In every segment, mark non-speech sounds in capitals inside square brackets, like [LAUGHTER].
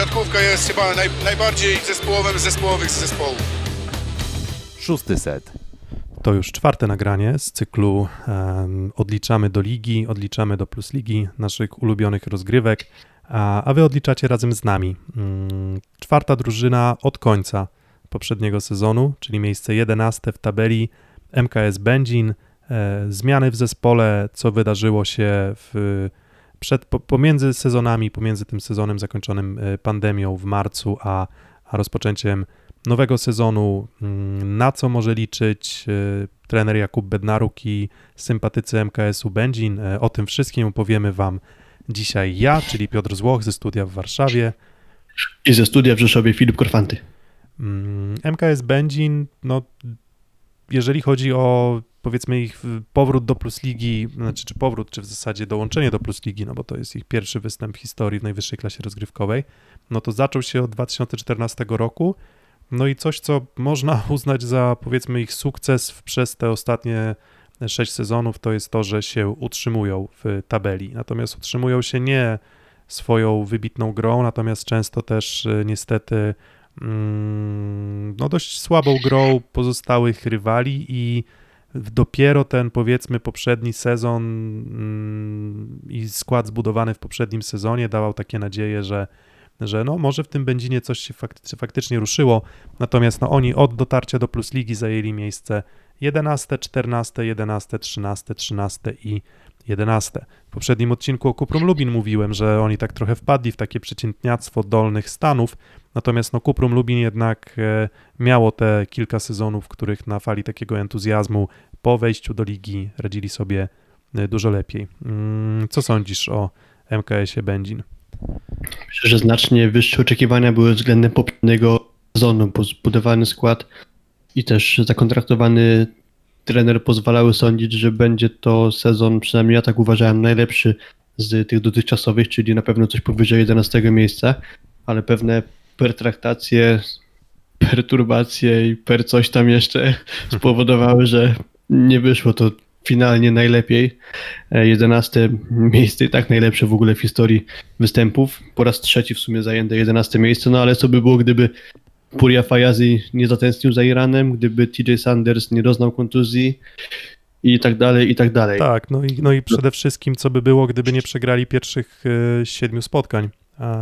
siatkówka jest chyba naj, najbardziej zespołowym z zespołowych z zespołów. Szósty set. To już czwarte nagranie z cyklu um, Odliczamy do ligi, odliczamy do plus ligi, naszych ulubionych rozgrywek, a, a wy odliczacie razem z nami. Um, czwarta drużyna od końca poprzedniego sezonu, czyli miejsce 11 w tabeli MKS Będzin. E, zmiany w zespole, co wydarzyło się w, przed, pomiędzy sezonami, pomiędzy tym sezonem zakończonym e, pandemią w marcu, a, a rozpoczęciem nowego sezonu, mm, na co może liczyć e, trener Jakub Bednaruk i sympatycy MKS-u Będzin. O tym wszystkim opowiemy Wam dzisiaj ja, czyli Piotr Złoch ze studia w Warszawie. I ze studia w Rzeszowie Filip Korfanty. MKS mm, Będzin, no jeżeli chodzi o powiedzmy ich powrót do Plus Ligi, znaczy czy powrót, czy w zasadzie dołączenie do Plus Ligi, no bo to jest ich pierwszy występ w historii w najwyższej klasie rozgrywkowej, no to zaczął się od 2014 roku, no i coś, co można [LAUGHS] uznać za powiedzmy ich sukces przez te ostatnie sześć sezonów, to jest to, że się utrzymują w tabeli. Natomiast utrzymują się nie swoją wybitną grą, natomiast często też y, niestety no dość słabą grą pozostałych rywali i dopiero ten powiedzmy poprzedni sezon mm, i skład zbudowany w poprzednim sezonie dawał takie nadzieje, że, że no może w tym Będzinie coś się faktycznie, faktycznie ruszyło, natomiast no oni od dotarcia do Plus Ligi zajęli miejsce 11, 14, 11, 13, 13 i 11. W poprzednim odcinku o Kuprum Lubin mówiłem, że oni tak trochę wpadli w takie przeciętniactwo dolnych stanów, natomiast no Kuprum Lubin jednak e, miało te kilka sezonów, w których na fali takiego entuzjazmu po wejściu do ligi radzili sobie e, dużo lepiej. Mm, co sądzisz o MKS-ie Będzin? Myślę, że znacznie wyższe oczekiwania były względem poprzedniego sezonu, bo zbudowany skład i też zakontraktowany trener pozwalały sądzić, że będzie to sezon, przynajmniej ja tak uważałem, najlepszy z tych dotychczasowych, czyli na pewno coś powyżej 11 miejsca, ale pewne pertraktacje, perturbacje i per coś tam jeszcze [LAUGHS] spowodowały, że nie wyszło to finalnie najlepiej. 11 miejsce i tak najlepsze w ogóle w historii występów. Po raz trzeci w sumie zajęte 11 miejsce, no ale co by było, gdyby Puria Fajazi nie zatęsknił za Iranem, gdyby TJ Sanders nie doznał kontuzji i tak dalej, i tak dalej. Tak, no i, no i przede wszystkim co by było, gdyby nie przegrali pierwszych y, siedmiu spotkań.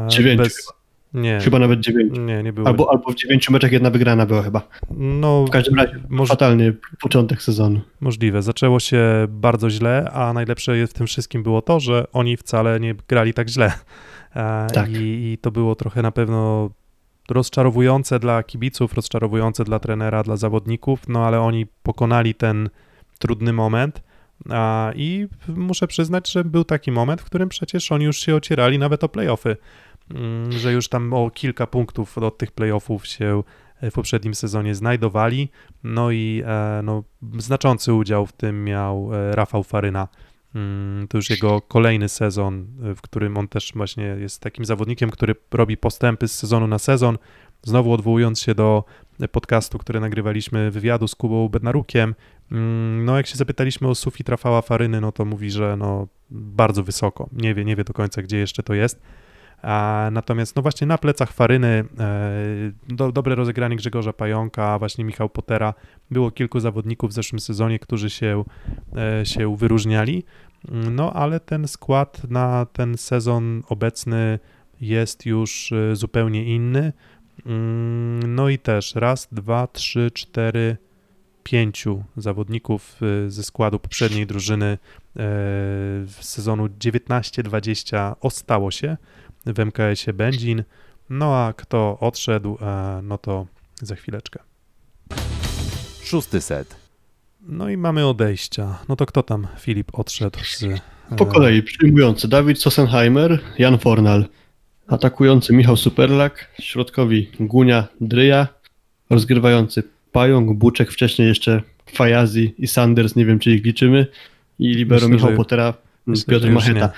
Dziewięciu bez... Nie. Chyba nawet dziewięciu. Nie, nie było. Albo, albo w dziewięciu meczach jedna wygrana była chyba. No, w każdym razie fatalny początek sezonu. Możliwe. Zaczęło się bardzo źle, a najlepsze w tym wszystkim było to, że oni wcale nie grali tak źle. Tak. I, I to było trochę na pewno rozczarowujące dla kibiców, rozczarowujące dla trenera, dla zawodników, no ale oni pokonali ten trudny moment. I muszę przyznać, że był taki moment, w którym przecież oni już się ocierali nawet o playoffy, że już tam o kilka punktów od tych playoffów się w poprzednim sezonie znajdowali. No i e, no, znaczący udział w tym miał e, Rafał Faryna Mm, to już jego kolejny sezon, w którym on też właśnie jest takim zawodnikiem, który robi postępy z sezonu na sezon. Znowu odwołując się do podcastu, który nagrywaliśmy, wywiadu z Kubą Bednarukiem, mm, no jak się zapytaliśmy o sufit Rafała Faryny, no to mówi, że no bardzo wysoko. Nie wie, nie wie do końca, gdzie jeszcze to jest. A natomiast no właśnie na plecach Faryny e, do, dobre rozegranie Grzegorza Pająka, właśnie Michał Potera, było kilku zawodników w zeszłym sezonie, którzy się, e, się wyróżniali, no ale ten skład na ten sezon obecny jest już e, zupełnie inny. Mm, no i też raz, dwa, trzy, cztery, pięciu zawodników ze składu poprzedniej drużyny w sezonu 19-20 ostało się w MKS-ie Będzin. No a kto odszedł, e, no to za chwileczkę. Szósty set. No i mamy odejścia. No to kto tam, Filip, odszedł z... E, po kolei, przyjmujący Dawid Sossenheimer, Jan Fornal, atakujący Michał Superlak, środkowi Gunia Dryja, rozgrywający Pająk, Buczek, wcześniej jeszcze Fajazi i Sanders, nie wiem czy ich liczymy, i libero Myślę, Michał że... Potera, Myślę, Piotr Macheta.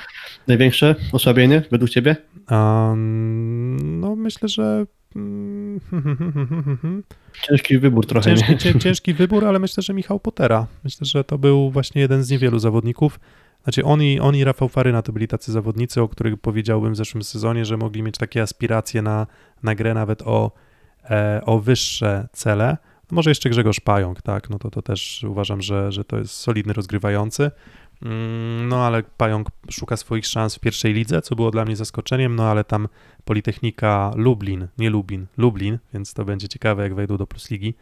Największe osłabienie według ciebie? Um, no myślę, że [LAUGHS] Ciężki wybór trochę. Ciężki, [LAUGHS] ciężki wybór, ale myślę, że Michał Potera. Myślę, że to był właśnie jeden z niewielu zawodników, Znaczy on i, on i Rafał Faryna to byli tacy zawodnicy, o których powiedziałbym w zeszłym sezonie, że mogli mieć takie aspiracje na, na grę nawet o, e, o wyższe cele. Może jeszcze Grzegorz Pająk, tak, no to, to też uważam, że, że to jest solidny rozgrywający. Mm, No ale Pająk szuka swoich szans w pierwszej lidze, co było dla mnie zaskoczeniem, no ale tam Politechnika Lublin, nie Lubin, Lublin, więc to będzie ciekawe, jak wejdą do Plus Ligi.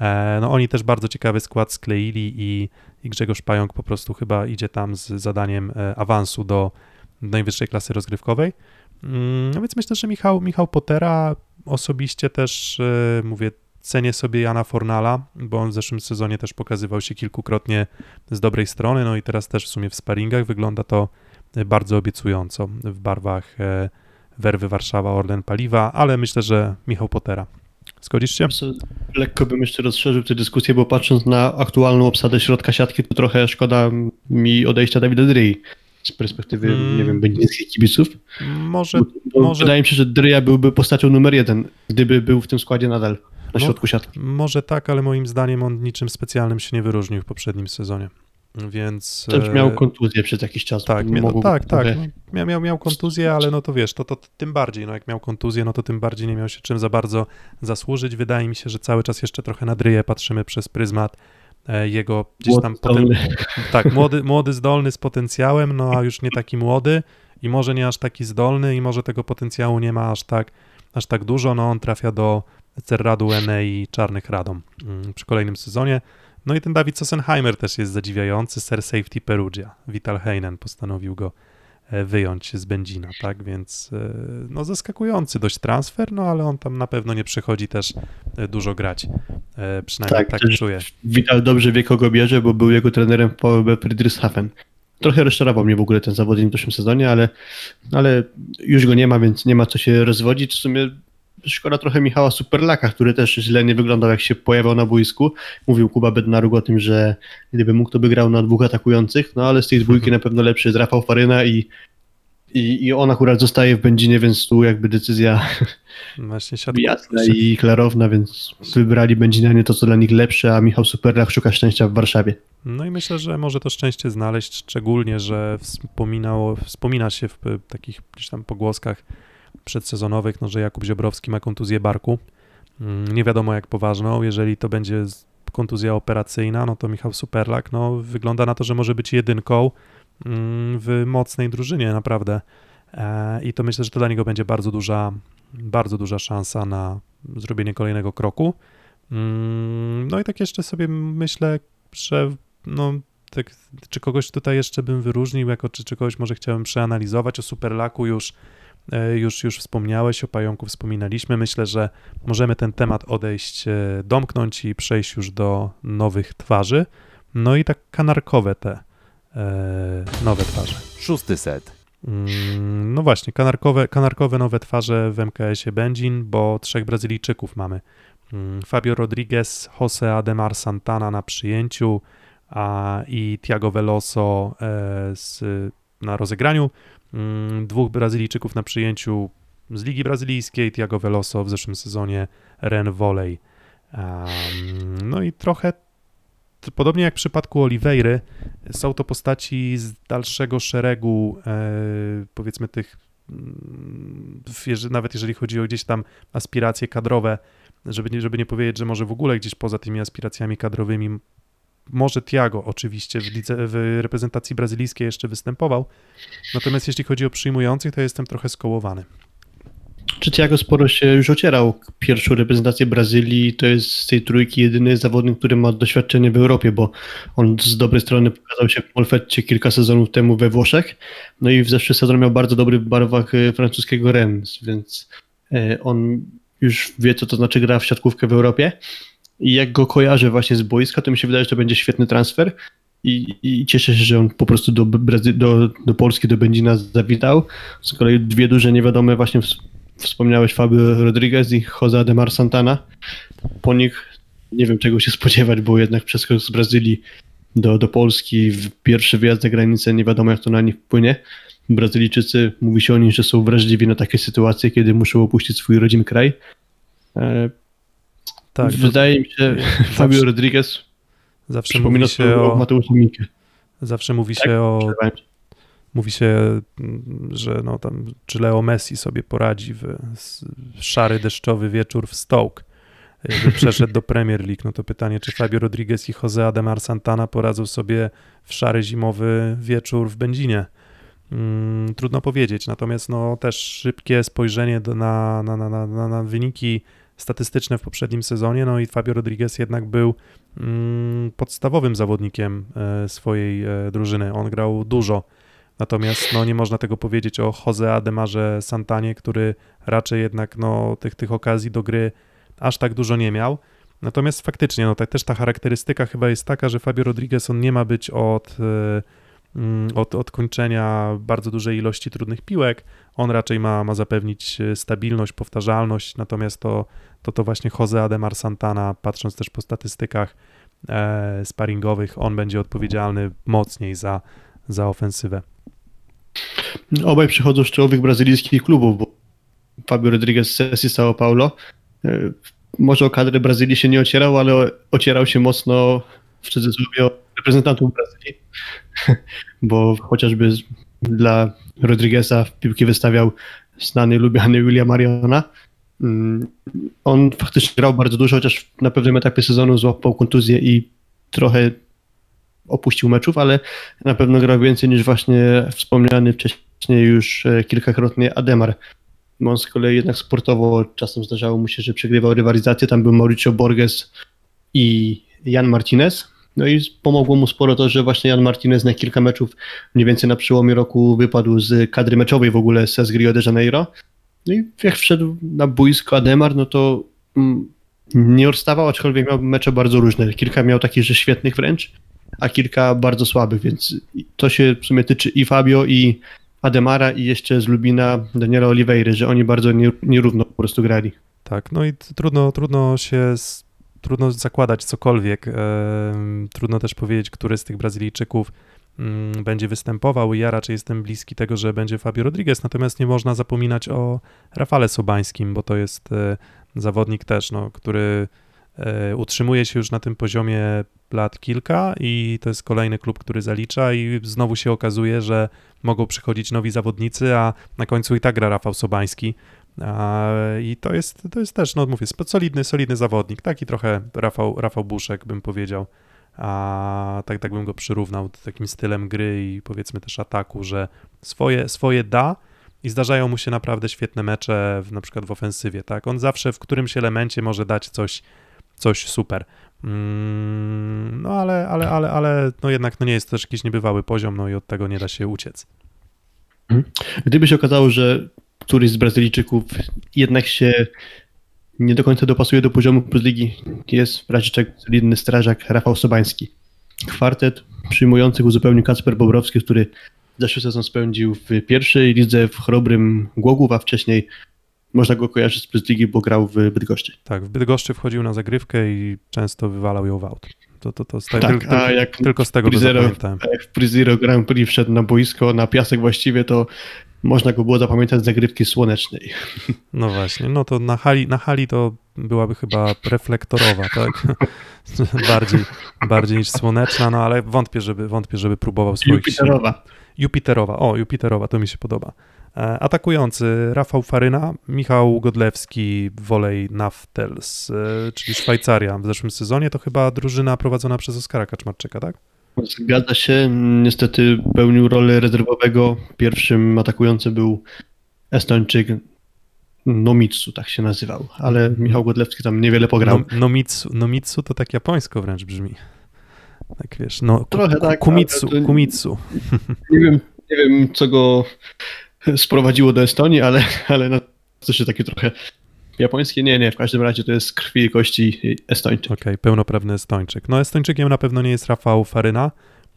E, No oni też bardzo ciekawy skład skleili i, i Grzegorz Pająk po prostu chyba idzie tam z zadaniem e, awansu do najwyższej klasy rozgrywkowej. Mm, No więc myślę, że Michał, Michał Potera osobiście też, e, mówię, cenię sobie Jana Fornala, bo on w zeszłym sezonie też pokazywał się kilkukrotnie z dobrej strony, no i teraz też w sumie w sparingach wygląda to bardzo obiecująco w barwach e, Werwy Warszawa, Orlen Paliwa, ale myślę, że Michał Potera. Zgodzisz się? Lekko bym jeszcze rozszerzył tę dyskusję, bo patrząc na aktualną obsadę środka siatki, to trochę szkoda mi odejścia Dawida Dry z perspektywy, Mm. nie wiem, będzińskich kibiców. Może, Bo może- Wydaje mi się, że Dryja byłby postacią numer jeden, gdyby był w tym składzie nadal na No. środku siatki. może tak, ale moim zdaniem on niczym specjalnym się nie wyróżnił w poprzednim sezonie. Więc Też e, miał kontuzję przez jakiś czas. Tak, no, tak, tak. No, miał, miał, miał kontuzję, ale no to wiesz, to, to tym bardziej, no jak miał kontuzję, no to tym bardziej nie miał się czym za bardzo zasłużyć. Wydaje mi się, że cały czas jeszcze trochę na Dryję patrzymy przez pryzmat e, jego gdzieś tam potem, Zdolny. [LAUGHS] tak, młody, młody, zdolny z potencjałem, no a już nie taki młody i może nie aż taki zdolny i może tego potencjału nie ma aż tak, aż tak dużo, no on trafia do Cerradu i Czarnych Radom mm, przy kolejnym sezonie. No i ten Dawid Sossenheimer też jest zadziwiający, Ser Safety Perugia. Vital Heinen postanowił go e, wyjąć z Będzina, tak, więc e, no zaskakujący dość transfer, no ale on tam na pewno nie przychodzi też e, dużo grać, przynajmniej tak, Tak, czuję. Vital dobrze wie, kogo bierze, bo był jego trenerem w VfB Friedrichshafen. Trochę rozczarował mnie w ogóle ten zawodnik w zeszłym sezonie, ale, ale już go nie ma, więc nie ma co się rozwodzić. W sumie szkoda trochę Michała Superlaka, który też źle nie wyglądał, jak się pojawiał na boisku. Mówił Kuba Bednaruk o tym, że gdyby mógł, to by grał na dwóch atakujących, no ale z tej dwójki na pewno lepszy jest Rafał Faryna i, i, i on akurat zostaje w Będzinie, więc tu jakby decyzja Właśnie jasna i klarowna, więc wybrali Będzinianie to, co dla nich lepsze, a Michał Superlach szuka szczęścia w Warszawie. No i myślę, że może to szczęście znaleźć, szczególnie, że wspominał, wspomina się w takich gdzieś tam pogłoskach przedsezonowych, no, że Jakub Ziobrowski ma kontuzję barku. Mm, Nie wiadomo jak poważną. Jeżeli to będzie kontuzja operacyjna, no to Michał Superlak no, wygląda na to, że może być jedynką mm, w mocnej drużynie, naprawdę. E, I to myślę, że to dla niego będzie bardzo duża, bardzo duża szansa na zrobienie kolejnego kroku. Mm, No i tak jeszcze sobie myślę, że no, tak, czy kogoś tutaj jeszcze bym wyróżnił, jako czy, czy kogoś może chciałem przeanalizować. O Superlaku już, już, już wspomniałeś, o Pająku wspominaliśmy. Myślę, że możemy ten temat odejść, e, domknąć i przejść już do nowych twarzy. No i tak kanarkowe te e, nowe twarze. Szósty set. Mm, No właśnie, kanarkowe, kanarkowe nowe twarze w MKS-ie Będzin, bo trzech Brazylijczyków mamy. Mm, Fabio Rodriguez, Jose Ademar Santana na przyjęciu a, i Thiago Veloso e, z, na rozegraniu. Mm, Dwóch Brazylijczyków na przyjęciu z Ligi Brazylijskiej, Thiago Veloso w zeszłym sezonie Ren Volley. No i trochę podobnie jak w przypadku Oliweiry, są to postaci z dalszego szeregu, e, powiedzmy, tych, mm, nawet jeżeli chodzi o gdzieś tam aspiracje kadrowe, żeby żeby nie powiedzieć, że może w ogóle gdzieś poza tymi aspiracjami kadrowymi, może Tiago oczywiście w, lidze, w reprezentacji brazylijskiej jeszcze występował, natomiast jeśli chodzi o przyjmujących, to jestem trochę skołowany. Czy Thiago sporo się już ocierał? Pierwszą reprezentację Brazylii, to jest z tej trójki jedyny zawodnik, który ma doświadczenie w Europie, bo on z dobrej strony pokazał się w Molfetcie kilka sezonów temu we Włoszech, no i w zeszły sezon miał bardzo dobry w barwach e, francuskiego Rennes, więc e, on już wie, co to znaczy gra w siatkówkę w Europie i jak go kojarzę właśnie z boiska, to mi się wydaje, że to będzie świetny transfer i, i cieszę się, że on po prostu do, do, do Polski, do Będzina zawitał. Z kolei dwie duże niewiadome właśnie ws- wspomniałeś Fabio Rodriguez i Jose Ademar Santana. Po nich nie wiem czego się spodziewać, bo jednak przeskok z Brazylii do, do Polski pierwszy wyjazd za granicę, nie wiadomo jak to na nich wpłynie. Brazylijczycy, mówi się o nich, że są wrażliwi na takie sytuacje, kiedy muszą opuścić swój rodzimy kraj. Tak, Wydaje mi się, zawsze- Fabio Rodriguez zawsze przypomina mówi się o Mateuszu Minkę. Zawsze mówi Tak, się o. Mówi się, mm, że no tam, czy Leo Messi sobie poradzi w szary, deszczowy wieczór w Stoke, jakby [LAUGHS] przeszedł do Premier League. No to pytanie, czy Fabio Rodriguez i Jose Ademar Santana poradzą sobie w szary, zimowy wieczór w Będzinie. Mm, trudno powiedzieć, natomiast no też szybkie spojrzenie na, na, na, na, na wyniki statystyczne w poprzednim sezonie, no i Fabio Rodriguez jednak był mm, podstawowym zawodnikiem e, swojej e, drużyny. On grał dużo Natomiast no, nie można tego powiedzieć o Jose Ademarze Santanie, który raczej jednak no, tych, tych okazji do gry aż tak dużo nie miał. Natomiast faktycznie, no, tak, też ta charakterystyka chyba jest taka, że Fabio Rodriguez on nie ma być od, e, od, od kończenia bardzo dużej ilości trudnych piłek. On raczej ma, ma zapewnić e, stabilność, powtarzalność. Natomiast to, to, to właśnie Jose Ademar Santana, patrząc też po statystykach e, sparingowych, on będzie odpowiedzialny mocniej za, za ofensywę. Obaj przychodzą z czołowych brazylijskich klubów, bo Fabio Rodriguez z sesji São Paulo e, może o kadrę Brazylii się nie ocierał, ale ocierał się mocno w cudzysłowie o reprezentantów Brazylii, [LAUGHS] bo chociażby dla Rodrigueza w piłki wystawiał znany, lubiany William Mariona. Mm, On faktycznie grał bardzo dużo, chociaż na pewnym etapie sezonu złapał kontuzję i trochę opuścił meczów, ale na pewno grał więcej niż właśnie wspomniany wcześniej już e, kilkakrotnie Ademar. Bo On z kolei jednak sportowo czasem zdarzało mu się, że przegrywał rywalizację. Tam był Mauricio Borges i Jan Martinez. No i pomogło mu sporo to, że właśnie Jan Martinez na kilka meczów mniej więcej na przełomie roku wypadł z kadry meczowej w ogóle z Rio de Janeiro. No i jak wszedł na boisko Ademar, no to mm, nie odstawał, aczkolwiek miał mecze bardzo różne. Kilka miał takich, że świetnych wręcz, a kilka bardzo słabych, więc to się w sumie tyczy i Fabio, i Ademara, i jeszcze z Lubina Daniela Oliveira, że oni bardzo nie- nierówno po prostu grali. Tak, no i trudno, trudno się, trudno zakładać cokolwiek. trudno też powiedzieć, który z tych Brazylijczyków mm, będzie występował. Ja raczej jestem bliski tego, że będzie Fabio Rodriguez, natomiast nie można zapominać o Rafale Sobańskim, bo to jest e, zawodnik też, no, który e, utrzymuje się już na tym poziomie lat kilka i to jest kolejny klub, który zalicza i znowu się okazuje, że mogą przychodzić nowi zawodnicy, a na końcu i tak gra Rafał Sobański. I to jest, to jest też, no mówię, solidny, solidny zawodnik, taki trochę Rafał, Rafał Buszek bym powiedział, a tak, tak bym go przyrównał do takim stylem gry i powiedzmy też ataku, że swoje, swoje da i zdarzają mu się naprawdę świetne mecze, w, na przykład w ofensywie, tak, on zawsze w którymś elemencie może dać coś, coś super. Mm, no ale, ale, ale, ale no jednak no nie jest to też jakiś niebywały poziom, no i od tego nie da się uciec. Gdyby się okazało, że któryś z Brazylijczyków jednak się nie do końca dopasuje do poziomu Ligi, jest w razie czego solidny strażak Rafał Sobański. Kwartet przyjmujących uzupełnił Kacper Bobrowski, który zeszły sezon spędził w pierwszej lidze w chorobrym Głogów, a wcześniej można go kojarzyć z Ligi, bo grał w Bydgoszczy. Tak, w Bydgoszczy wchodził na zagrywkę i często wywalał ją w aut. To, to, to z te, Tak, tylko, jak tylko z tego Prizero-. Jak w Prizero Grand Prix wszedł na boisko, na piasek właściwie, to można go było zapamiętać z zagrywki słonecznej. [LAUGHS] No właśnie, no to na hali, na hali to byłaby chyba reflektorowa, tak? [LAUGHS] bardziej, bardziej niż słoneczna, no ale wątpię, żeby, wątpię, żeby próbował swoich. Jupiterowa. Jupiterowa, o, Jupiterowa, to mi się podoba. E, Atakujący Rafał Faryna, Michał Godlewski, Wolej Naftels, e, czyli Szwajcaria. W zeszłym sezonie to chyba drużyna prowadzona przez Oskara Kaczmarczyka, tak? Zgadza się. Niestety pełnił rolę rezerwowego. Pierwszym atakującym był Estończyk Nomitsu, tak się nazywał. Ale Michał Godlewski tam niewiele pograł. No, nomitsu, nomitsu to tak japońsko wręcz brzmi. Tak wiesz, no Trochę ku- tak, kumitsu, kumitsu. Nie wiem, nie wiem, co go sprowadziło do Estonii, ale, ale to się takie trochę japońskie. Nie, nie, w każdym razie to jest krwi i kości Estończyk. Okej, pełnoprawny Estończyk. No Estończykiem na pewno nie jest Rafał Faryna,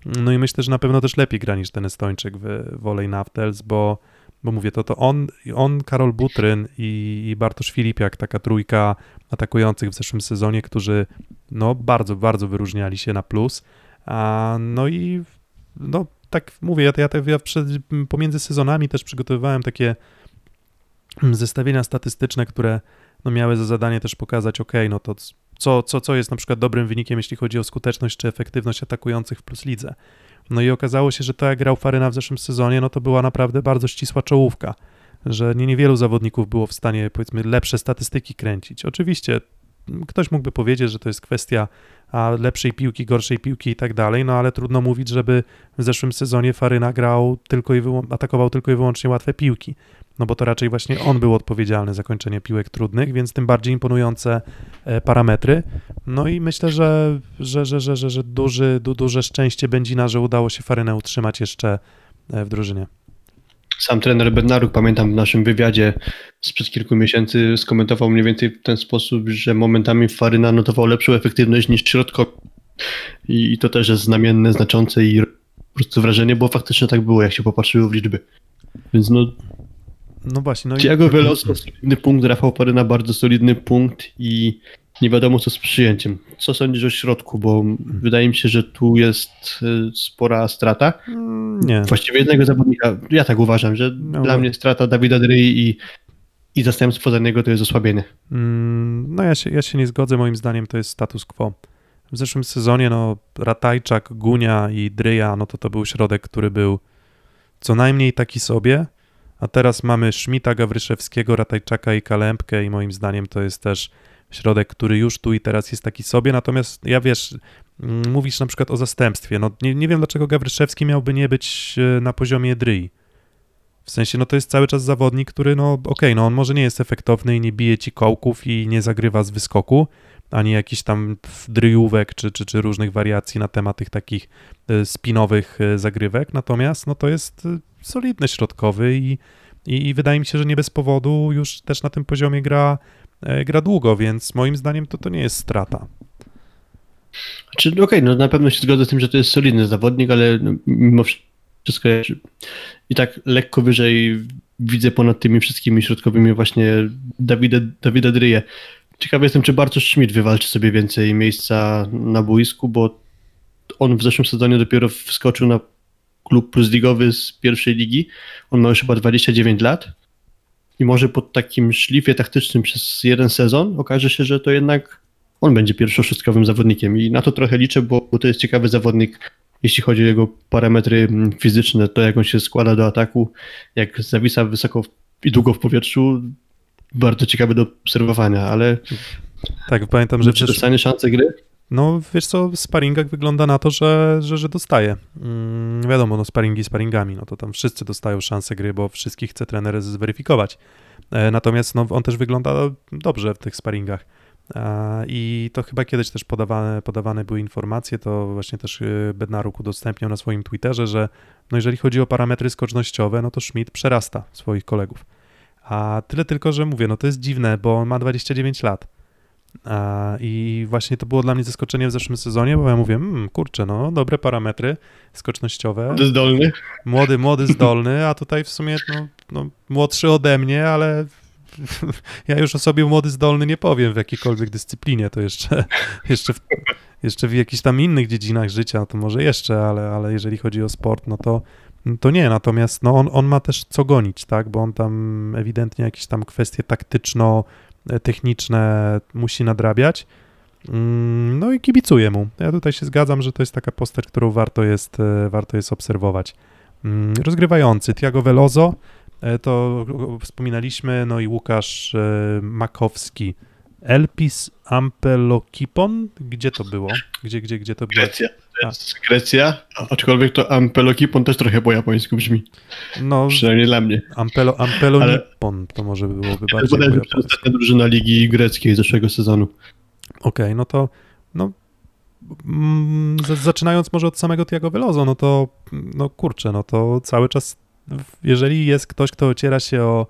no i myślę, że na pewno też lepiej gra niż ten Estończyk w Wolej Naftels, bo, bo mówię, to, to on, on, Karol Butryn i, i Bartosz Filipiak, taka trójka atakujących w zeszłym sezonie, którzy no bardzo, bardzo wyróżniali się na plus. A, no i no tak mówię, ja, ja, ja przed, pomiędzy sezonami też przygotowywałem takie zestawienia statystyczne, które no miały za zadanie też pokazać, ok, no to co, co, co jest na przykład dobrym wynikiem, jeśli chodzi o skuteczność czy efektywność atakujących w plus lidze. No i okazało się, że to jak grał Faryna w zeszłym sezonie, no to była naprawdę bardzo ścisła czołówka, że nie niewielu zawodników było w stanie, powiedzmy, lepsze statystyki kręcić. Oczywiście ktoś mógłby powiedzieć, że to jest kwestia a lepszej piłki, gorszej piłki i tak dalej, no ale trudno mówić, żeby w zeszłym sezonie Faryna grał tylko i atakował tylko i wyłącznie łatwe piłki, no bo to raczej właśnie on był odpowiedzialny za kończenie piłek trudnych, więc tym bardziej imponujące e, parametry. No i myślę, że, że, że, że, że, że duży, du, duże szczęście Będzina, że udało się Farynę utrzymać jeszcze e, w drużynie. Sam trener Bednaruk, pamiętam w naszym wywiadzie sprzed kilku miesięcy, skomentował mniej więcej w ten sposób, że momentami Faryna notował lepszą efektywność niż środkowy. I to też jest znamienne, znaczące i po prostu wrażenie, bo faktycznie tak było, jak się popatrzyło w liczby. Więc no... No właśnie. No Thiago i... Veloso solidny punkt, Rafał Paryna bardzo solidny punkt i nie wiadomo co z przyjęciem. Co sądzisz o środku, bo wydaje mi się, że tu jest y, spora strata. Mm, nie. Właściwie jednego zawodnika, ja tak uważam, że no, dla mnie strata Dawida Dryi i, i zastępstwo za niego to jest osłabienie. Mm, no ja się, ja się nie zgodzę, moim zdaniem to jest status quo. W zeszłym sezonie no Ratajczak, Gunia i Dryja, no to to był środek, który był co najmniej taki sobie, a teraz mamy Szmita, Gawryszewskiego, Ratajczaka i Kalempkę i moim zdaniem to jest też środek, który już tu i teraz jest taki sobie, natomiast ja wiesz, mm, mówisz na przykład o zastępstwie, no nie, nie wiem dlaczego Gawryszewski miałby nie być e, na poziomie Dryi. W sensie, no to jest cały czas zawodnik, który, no okej, okay, no on może nie jest efektowny i nie bije ci kołków i nie zagrywa z wyskoku, ani jakichś tam dryjówek czy, czy, czy różnych wariacji na temat tych takich e, spinowych e, zagrywek, natomiast no to jest solidny środkowy i, i, i wydaje mi się, że nie bez powodu już też na tym poziomie gra gra długo, więc moim zdaniem to, to nie jest strata. Czy okej, okay, no na pewno się zgodzę z tym, że to jest solidny zawodnik, ale no, mimo wszystko i tak lekko wyżej widzę ponad tymi wszystkimi środkowymi właśnie Dawida, Dawida Dryje. Ciekawy jestem, czy Bartosz Schmidt wywalczy sobie więcej miejsca na boisku, bo on w zeszłym sezonie dopiero wskoczył na klub plus ligowy z pierwszej ligi. On ma już chyba 29 lat i może pod takim szlifie taktycznym przez jeden sezon okaże się, że to jednak on będzie pierwszoszustkowym zawodnikiem i na to trochę liczę, bo, bo to jest ciekawy zawodnik, jeśli chodzi o jego parametry fizyczne, to jak on się składa do ataku, jak zawisa wysoko i długo w powietrzu, bardzo ciekawe do obserwowania, ale tak, pamiętam, że dostanie szansę gry? No, wiesz co, w sparingach wygląda na to, że, że, że dostaje. Mm, wiadomo, no sparingi sparingami, no to tam wszyscy dostają szansę gry, bo wszystkich chce trener zweryfikować. E, natomiast no, on też wygląda dobrze w tych sparingach. E, I to chyba kiedyś też podawane, podawane były informacje, to właśnie też e, Bednaruk udostępniał na swoim Twitterze, że no jeżeli chodzi o parametry skocznościowe, no to Schmidt przerasta swoich kolegów. A tyle tylko, że mówię, no to jest dziwne, bo on ma 29 lat i właśnie to było dla mnie zaskoczenie w zeszłym sezonie, bo ja mówię, mmm, kurczę, no, dobre parametry skocznościowe. Młody, zdolny. Młody, młody, zdolny, a tutaj w sumie no, no, młodszy ode mnie, ale [LAUGHS] ja już o sobie młody, zdolny nie powiem w jakiejkolwiek dyscyplinie, to jeszcze, [LAUGHS] jeszcze, w, jeszcze w jakichś tam innych dziedzinach życia, to może jeszcze, ale, ale jeżeli chodzi o sport, no to, to nie, natomiast no, on, on ma też co gonić, tak, bo on tam ewidentnie jakieś tam kwestie taktyczno techniczne musi nadrabiać. Mm, no i kibicuję mu. Ja tutaj się zgadzam, że to jest taka postać, którą warto jest, e, warto jest obserwować. Mm, rozgrywający Tiago Velozo, e, to wspominaliśmy, no i Łukasz e, Makowski. Elpis Ampelokipon? Gdzie to było? Gdzie, gdzie, gdzie to było? Grecja. Grecja, aczkolwiek to Ampelokipon też trochę po japońsku brzmi. No, Przynajmniej dla mnie. Ampelo, Ampelonipon Ale... to może byłoby bardziej. To ostatnia drużyna Ligi Greckiej z zeszłego sezonu. Okej, okay, no to no, mm, zaczynając może od samego Tiago Velozo, no to no kurczę, no to cały czas jeżeli jest ktoś, kto ociera się o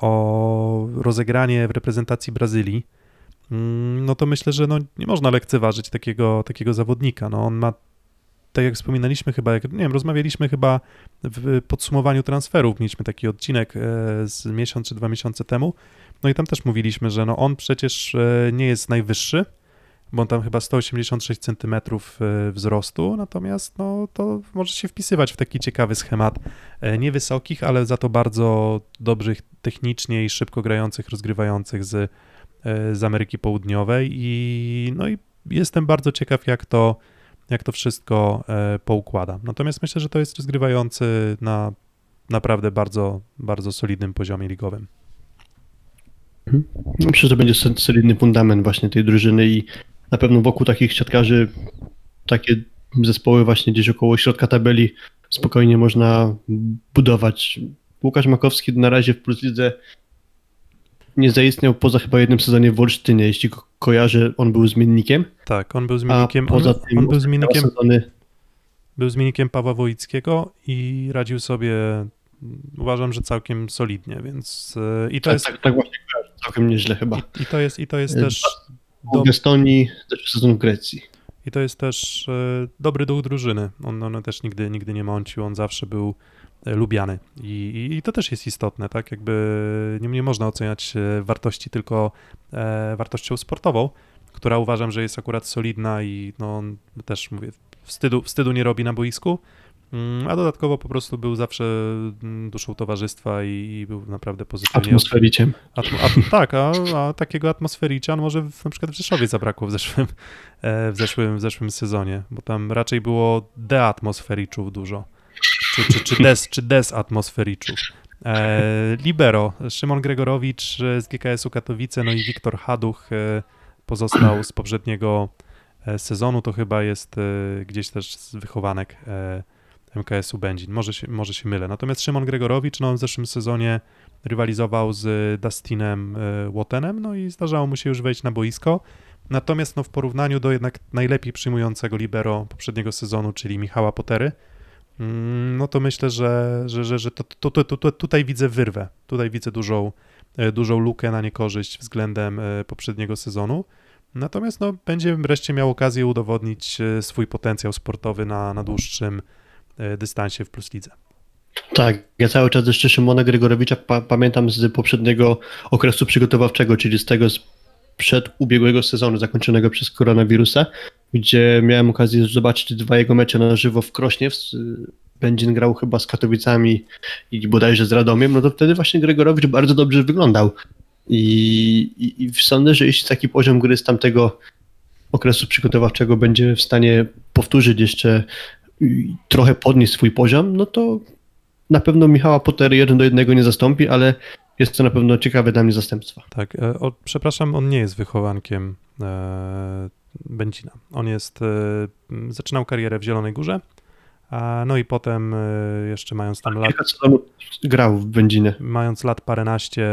o rozegranie w reprezentacji Brazylii, mm, no to myślę, że no nie można lekceważyć takiego, takiego zawodnika. No on ma, tak jak wspominaliśmy chyba, jak, nie wiem, rozmawialiśmy chyba w podsumowaniu transferów, mieliśmy taki odcinek e, z miesiąc czy dwa miesiące temu, no i tam też mówiliśmy, że no on przecież e, nie jest najwyższy, bo on tam chyba 186 cm wzrostu, natomiast no, to może się wpisywać w taki ciekawy schemat e, niewysokich, ale za to bardzo dobrych technicznie i szybko grających, rozgrywających z, e, z Ameryki Południowej i no i jestem bardzo ciekaw, jak to, jak to wszystko e, poukłada. Natomiast myślę, że to jest rozgrywający na naprawdę bardzo, bardzo solidnym poziomie ligowym. Myślę, że będzie solidny fundament właśnie tej drużyny i na pewno wokół takich siatkarzy takie zespoły właśnie gdzieś około środka tabeli spokojnie można budować. Łukasz Makowski na razie w Plus Lidze nie zaistniał poza chyba jednym sezonie w Olsztynie, jeśli ko kojarzę, on był zmiennikiem. Tak, on był zmiennikiem, A poza on, tym on był zmiennikiem, sezony, był zmiennikiem Pawła Wojickiego i radził sobie, uważam, że całkiem solidnie, więc e, i to tak, jest, tak, tak właśnie całkiem nieźle chyba. i, i to jest, i to jest E, też W Estonii, też sezon w Grecji. I to jest też e, dobry duch drużyny. On, on też nigdy, nigdy nie mącił, on zawsze był e, lubiany. I, i, to też jest istotne, tak? Jakby nie, nie można oceniać e, wartości tylko wartością sportową, która uważam, że jest akurat solidna i no, on też mówię, wstydu, wstydu nie robi na boisku. Mm, A dodatkowo po prostu był zawsze mm, duszą towarzystwa i, i był naprawdę pozytywnie Atmosfericiem. Atmo, a, tak, a, a takiego atmosfericza może w, na przykład w Rzeszowie zabrakło w zeszłym, e, w, zeszłym, w zeszłym sezonie, bo tam raczej było deatmosfericzów dużo, czy, czy, czy, des, czy desatmosfericzów. E, Libero, Szymon Gregorowicz e, z GKS-u Katowice, no i Wiktor Haduch e, pozostał z poprzedniego sezonu, to chyba jest gdzieś też z wychowanek MKS-u Będzin, może się, może się mylę. Natomiast Szymon Gregorowicz, no w zeszłym sezonie rywalizował z Dustinem e, Wattenem, no i zdarzało mu się już wejść na boisko. Natomiast no, w porównaniu do jednak najlepiej przyjmującego libero poprzedniego sezonu, czyli Michała Potery, mm, no to myślę, że, że, że, że to, to, to, to, tutaj widzę wyrwę. Tutaj widzę dużą, e, dużą lukę na niekorzyść względem e, poprzedniego sezonu. Natomiast no, będzie wreszcie miał okazję udowodnić swój potencjał sportowy na, na dłuższym dystansie w Plus Lidze. Tak, ja cały czas jeszcze Szymona Gregorowicza pa pamiętam z poprzedniego okresu przygotowawczego, czyli z tego sprzed ubiegłego sezonu zakończonego przez koronawirusa, gdzie miałem okazję zobaczyć dwa jego mecze na żywo w Krośnie. Będzin grał chyba z Katowicami i bodajże z Radomiem, no to wtedy właśnie Gregorowicz bardzo dobrze wyglądał. I, i, i sądzę, że jeśli taki poziom gry z tamtego okresu przygotowawczego będzie w stanie powtórzyć jeszcze trochę podnieść swój poziom, no to na pewno Michała Pottery jeden do jednego nie zastąpi, ale jest to na pewno ciekawe dla mnie zastępstwo. Tak, e, o, przepraszam, on nie jest wychowankiem e, Będzina. On jest, e, zaczynał karierę w Zielonej Górze, a, no i potem e, jeszcze mając tam lat, grał w Będzinie. mając lat paręnaście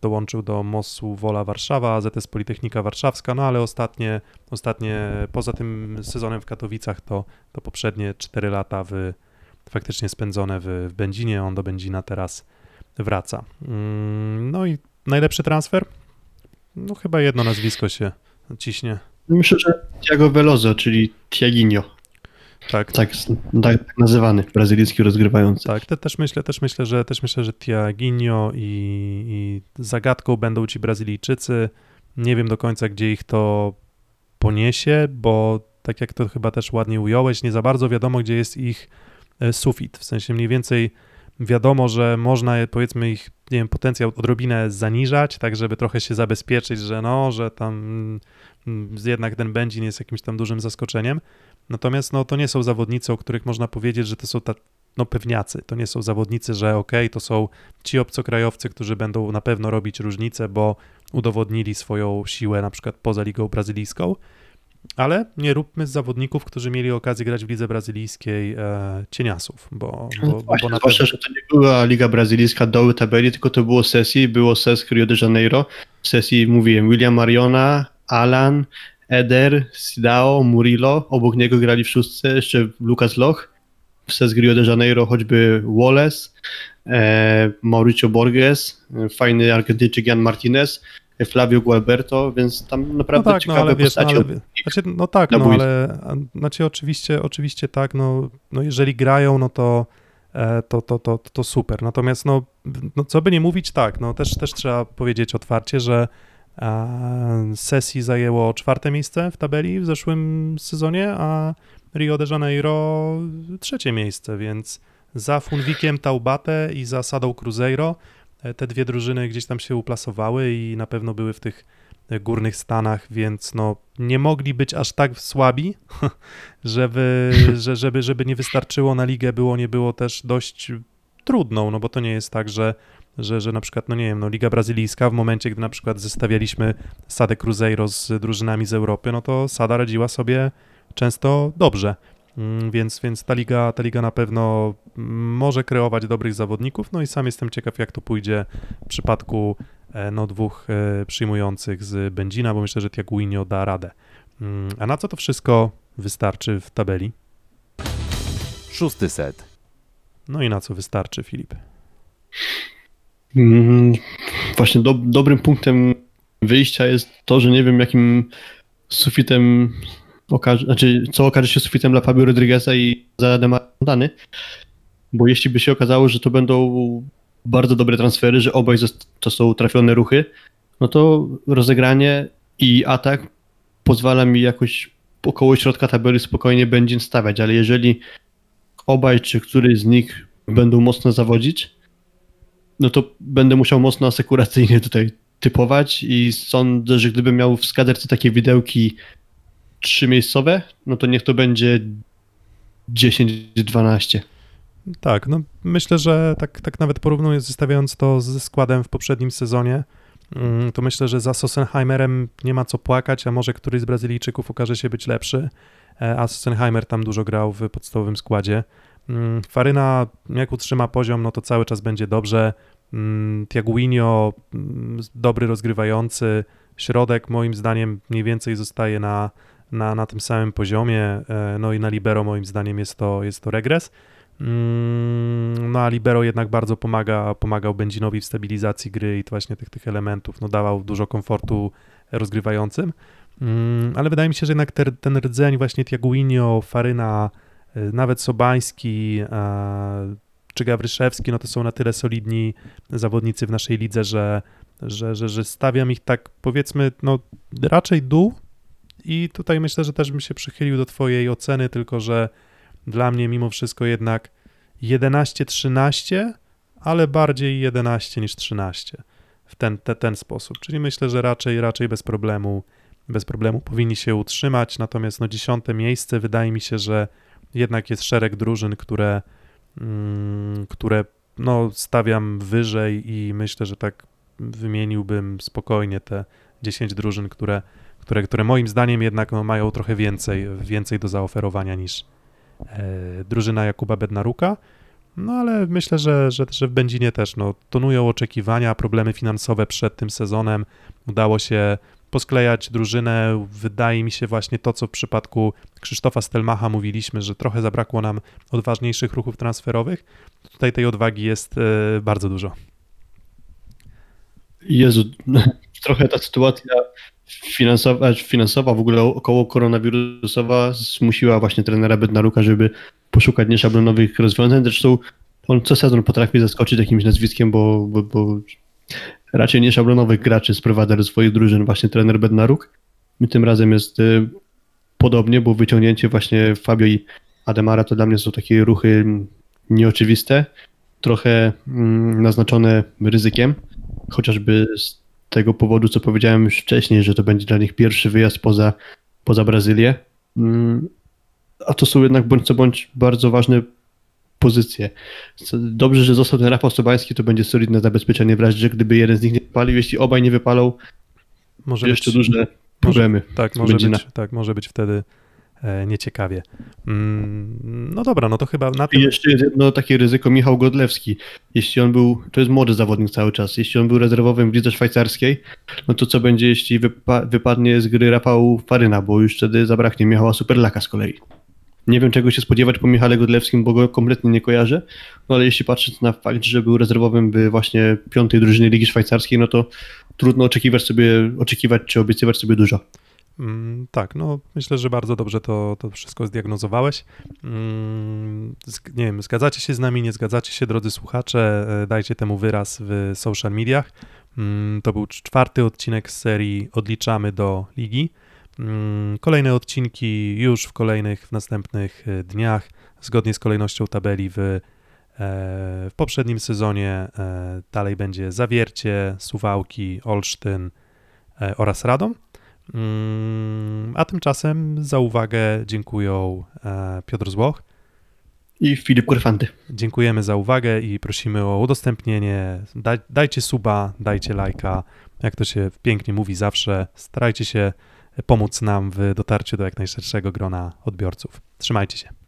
dołączył do MOS-u Wola Warszawa, ZS Politechnika Warszawska, no ale ostatnie, ostatnie poza tym sezonem w Katowicach to, to poprzednie 4 lata w, faktycznie spędzone w, w Będzinie, on do Będzina teraz wraca. Mm, No i najlepszy transfer? No chyba jedno nazwisko się ciśnie. Myślę, że Thiago Veloso, czyli Thiaginho, Tak, tak, tak, nazywany, brazylijski rozgrywający. Tak, te, też myślę, też myślę, że też myślę, że Tiaginho i, i zagadką będą ci Brazylijczycy. Nie wiem do końca, gdzie ich to poniesie, bo tak jak to chyba też ładnie ująłeś, nie za bardzo wiadomo, gdzie jest ich e, sufit. W sensie mniej więcej wiadomo, że można powiedzmy ich, nie wiem, potencjał odrobinę zaniżać, tak żeby trochę się zabezpieczyć, że no, że tam mm, jednak ten Będzin jest jakimś tam dużym zaskoczeniem. Natomiast no, to nie są zawodnicy, o których można powiedzieć, że to są ta, no, pewniacy. To nie są zawodnicy, że okay, to są ci obcokrajowcy, którzy będą na pewno robić różnicę, bo udowodnili swoją siłę na przykład poza ligą brazylijską. Ale nie róbmy z zawodników, którzy mieli okazję grać w lidze brazylijskiej e, cieniasów, bo, bo, bo, Właśnie, bo na zwłaszcza, że to nie była Liga Brazylijska doły tabeli, tylko to było sesji, było SESK Rio de Janeiro. W sesji mówiłem William Mariona, Alan, Eder, Sidao, Murillo, obok niego grali w szóstce jeszcze Lucas Loch, w SESK Rio de Janeiro choćby Wallace, e, Mauricio Borges, e, fajny Argentyńczyk Jan Martinez, Flavio Gualberto, więc tam No naprawdę tak, no ciekawe ale wiesz, no, ale, znaczy, no tak, no ale znaczy oczywiście, oczywiście tak, no, no jeżeli grają, no to, e, to, to, to, to super. Natomiast no, no co by nie mówić, tak, no też, też trzeba powiedzieć otwarcie, że A Sesi zajęło czwarte miejsce w tabeli w zeszłym sezonie, a Rio de Janeiro trzecie miejsce, więc za Funwikiem Taubate i za Sadą Cruzeiro te dwie drużyny gdzieś tam się uplasowały i na pewno były w tych e, górnych stanach, więc no nie mogli być aż tak słabi, [LAUGHS] żeby, [LAUGHS] że, żeby, żeby nie wystarczyło na ligę, było nie było też dość trudną, no bo to nie jest tak, że że, że na przykład, no nie wiem, no Liga Brazylijska w momencie, gdy na przykład zestawialiśmy Sadę Cruzeiro z drużynami z Europy, no to Sada radziła sobie często dobrze. Mm, Więc, więc ta, liga, ta liga na pewno może kreować dobrych zawodników. No i sam jestem ciekaw, jak to pójdzie w przypadku e, no, dwóch e, przyjmujących z Będzina, bo myślę, że Tiaguinho da radę. Mm, A na co to wszystko wystarczy w tabeli? Szósty set. No i na co wystarczy, Filip? Mm, Właśnie do, dobrym punktem wyjścia jest to, że nie wiem jakim sufitem okaże, znaczy co okaże się sufitem dla Fabio Rodrigueza i za Dany, bo jeśli by się okazało, że to będą bardzo dobre transfery, że obaj to są trafione ruchy, no to rozegranie i atak pozwala mi jakoś około środka tabeli spokojnie będzie stawiać, ale jeżeli obaj czy któryś z nich będą mocno zawodzić, no to będę musiał mocno asekuracyjnie tutaj typować i sądzę, że gdybym miał w skaderce takie widełki trzymiejscowe, no to niech to będzie 10-12. Tak, no myślę, że tak, tak nawet porównując, zestawiając to ze składem w poprzednim sezonie, mm, to myślę, że za Sossenheimerem nie ma co płakać, a może któryś z Brazylijczyków okaże się być lepszy, e, a Sossenheimer tam dużo grał w podstawowym składzie. Mm, Faryna, jak utrzyma poziom, no to cały czas będzie dobrze. Mm, Tiaguinho, dobry rozgrywający, środek moim zdaniem mniej więcej zostaje na, na, na tym samym poziomie, e, no i na libero moim zdaniem jest to, jest to regres. Mm, No a Libero jednak bardzo pomaga, pomagał Benzinowi w stabilizacji gry i właśnie tych, tych elementów, no dawał dużo komfortu rozgrywającym. Mm, Ale wydaje mi się, że jednak ten, ten rdzeń właśnie Tiaguinho, Faryna, y, nawet Sobański e, czy Gawryszewski, no to są na tyle solidni zawodnicy w naszej lidze, że, że, że, że stawiam ich tak powiedzmy, no raczej dół i tutaj myślę, że też bym się przychylił do twojej oceny, tylko że dla mnie mimo wszystko jednak 11-13, ale bardziej 11 niż 13 w ten, te, ten sposób. Czyli myślę, że raczej, raczej bez problemu bez problemu powinni się utrzymać, natomiast no dziesiąte miejsce wydaje mi się, że jednak jest szereg drużyn, które, mm, które no, stawiam wyżej i myślę, że tak wymieniłbym spokojnie te 10 drużyn, które, które, które moim zdaniem jednak no, mają trochę więcej, więcej do zaoferowania niż e, drużyna Jakuba Bednaruka. No ale myślę, że, że, że w Będzinie też no, tonują oczekiwania, problemy finansowe przed tym sezonem. Udało się posklejać drużynę. Wydaje mi się właśnie to, co w przypadku Krzysztofa Stelmacha mówiliśmy, że trochę zabrakło nam odważniejszych ruchów transferowych. Tutaj tej odwagi jest e, bardzo dużo. Jezu, [LAUGHS] trochę ta sytuacja finansowa, finansowa w ogóle około koronawirusowa zmusiła właśnie trenera Bednaruka, żeby poszukać nieszablonowych rozwiązań. Zresztą on co sezon potrafi zaskoczyć jakimś nazwiskiem, bo, bo, bo raczej nieszablonowych graczy sprowadza do swoich drużyn właśnie trener Bednaruk. I tym razem jest y, podobnie, bo wyciągnięcie właśnie Fabio i Ademara to dla mnie są takie ruchy nieoczywiste, trochę mm, naznaczone ryzykiem, chociażby z tego powodu, co powiedziałem już wcześniej, że to będzie dla nich pierwszy wyjazd poza, poza Brazylię. Mm, A to są jednak bądź co bądź bardzo ważne pozycje. Dobrze, że został ten Rafał Sobański, to będzie solidne zabezpieczenie w razie, że gdyby jeden z nich nie wypalił, jeśli obaj nie wypalą, Może jeszcze być, duże problemy. tak, może Będzina. być, tak, może być wtedy nieciekawie. Mm, no dobra, no to chyba na I tym... jeszcze jest jedno takie ryzyko Michał Godlewski. Jeśli on był, to jest młody zawodnik cały czas, jeśli on był rezerwowym w lidze szwajcarskiej, no to co będzie, jeśli wypa- wypadnie z gry Rafał Faryna, bo już wtedy zabraknie Michała Superlaka z kolei. Nie wiem czego się spodziewać po Michale Godlewskim, bo go kompletnie nie kojarzę, no ale jeśli patrzeć na fakt, że był rezerwowym w właśnie piątej drużynie Ligi Szwajcarskiej, no to trudno oczekiwać sobie, oczekiwać czy obiecywać sobie dużo. Mm, tak, no myślę, że bardzo dobrze to, to wszystko zdiagnozowałeś. Mm, nie wiem, zgadzacie się z nami, nie zgadzacie się, drodzy słuchacze, e, dajcie temu wyraz w social mediach. Mm, To był czwarty odcinek z serii Odliczamy do Ligi. Kolejne odcinki już w kolejnych, w następnych e, dniach, zgodnie z kolejnością tabeli w, e, w poprzednim sezonie. Dalej będzie Zawiercie, Suwałki, Olsztyn oraz Radom. Mm, A tymczasem za uwagę dziękują e, Piotr Złoch. I Filip Kurfanty. Dziękujemy za uwagę i prosimy o udostępnienie. Daj, dajcie suba, dajcie lajka. Jak to się pięknie mówi zawsze, starajcie się pomóc nam w dotarciu do jak najszerszego grona odbiorców. Trzymajcie się.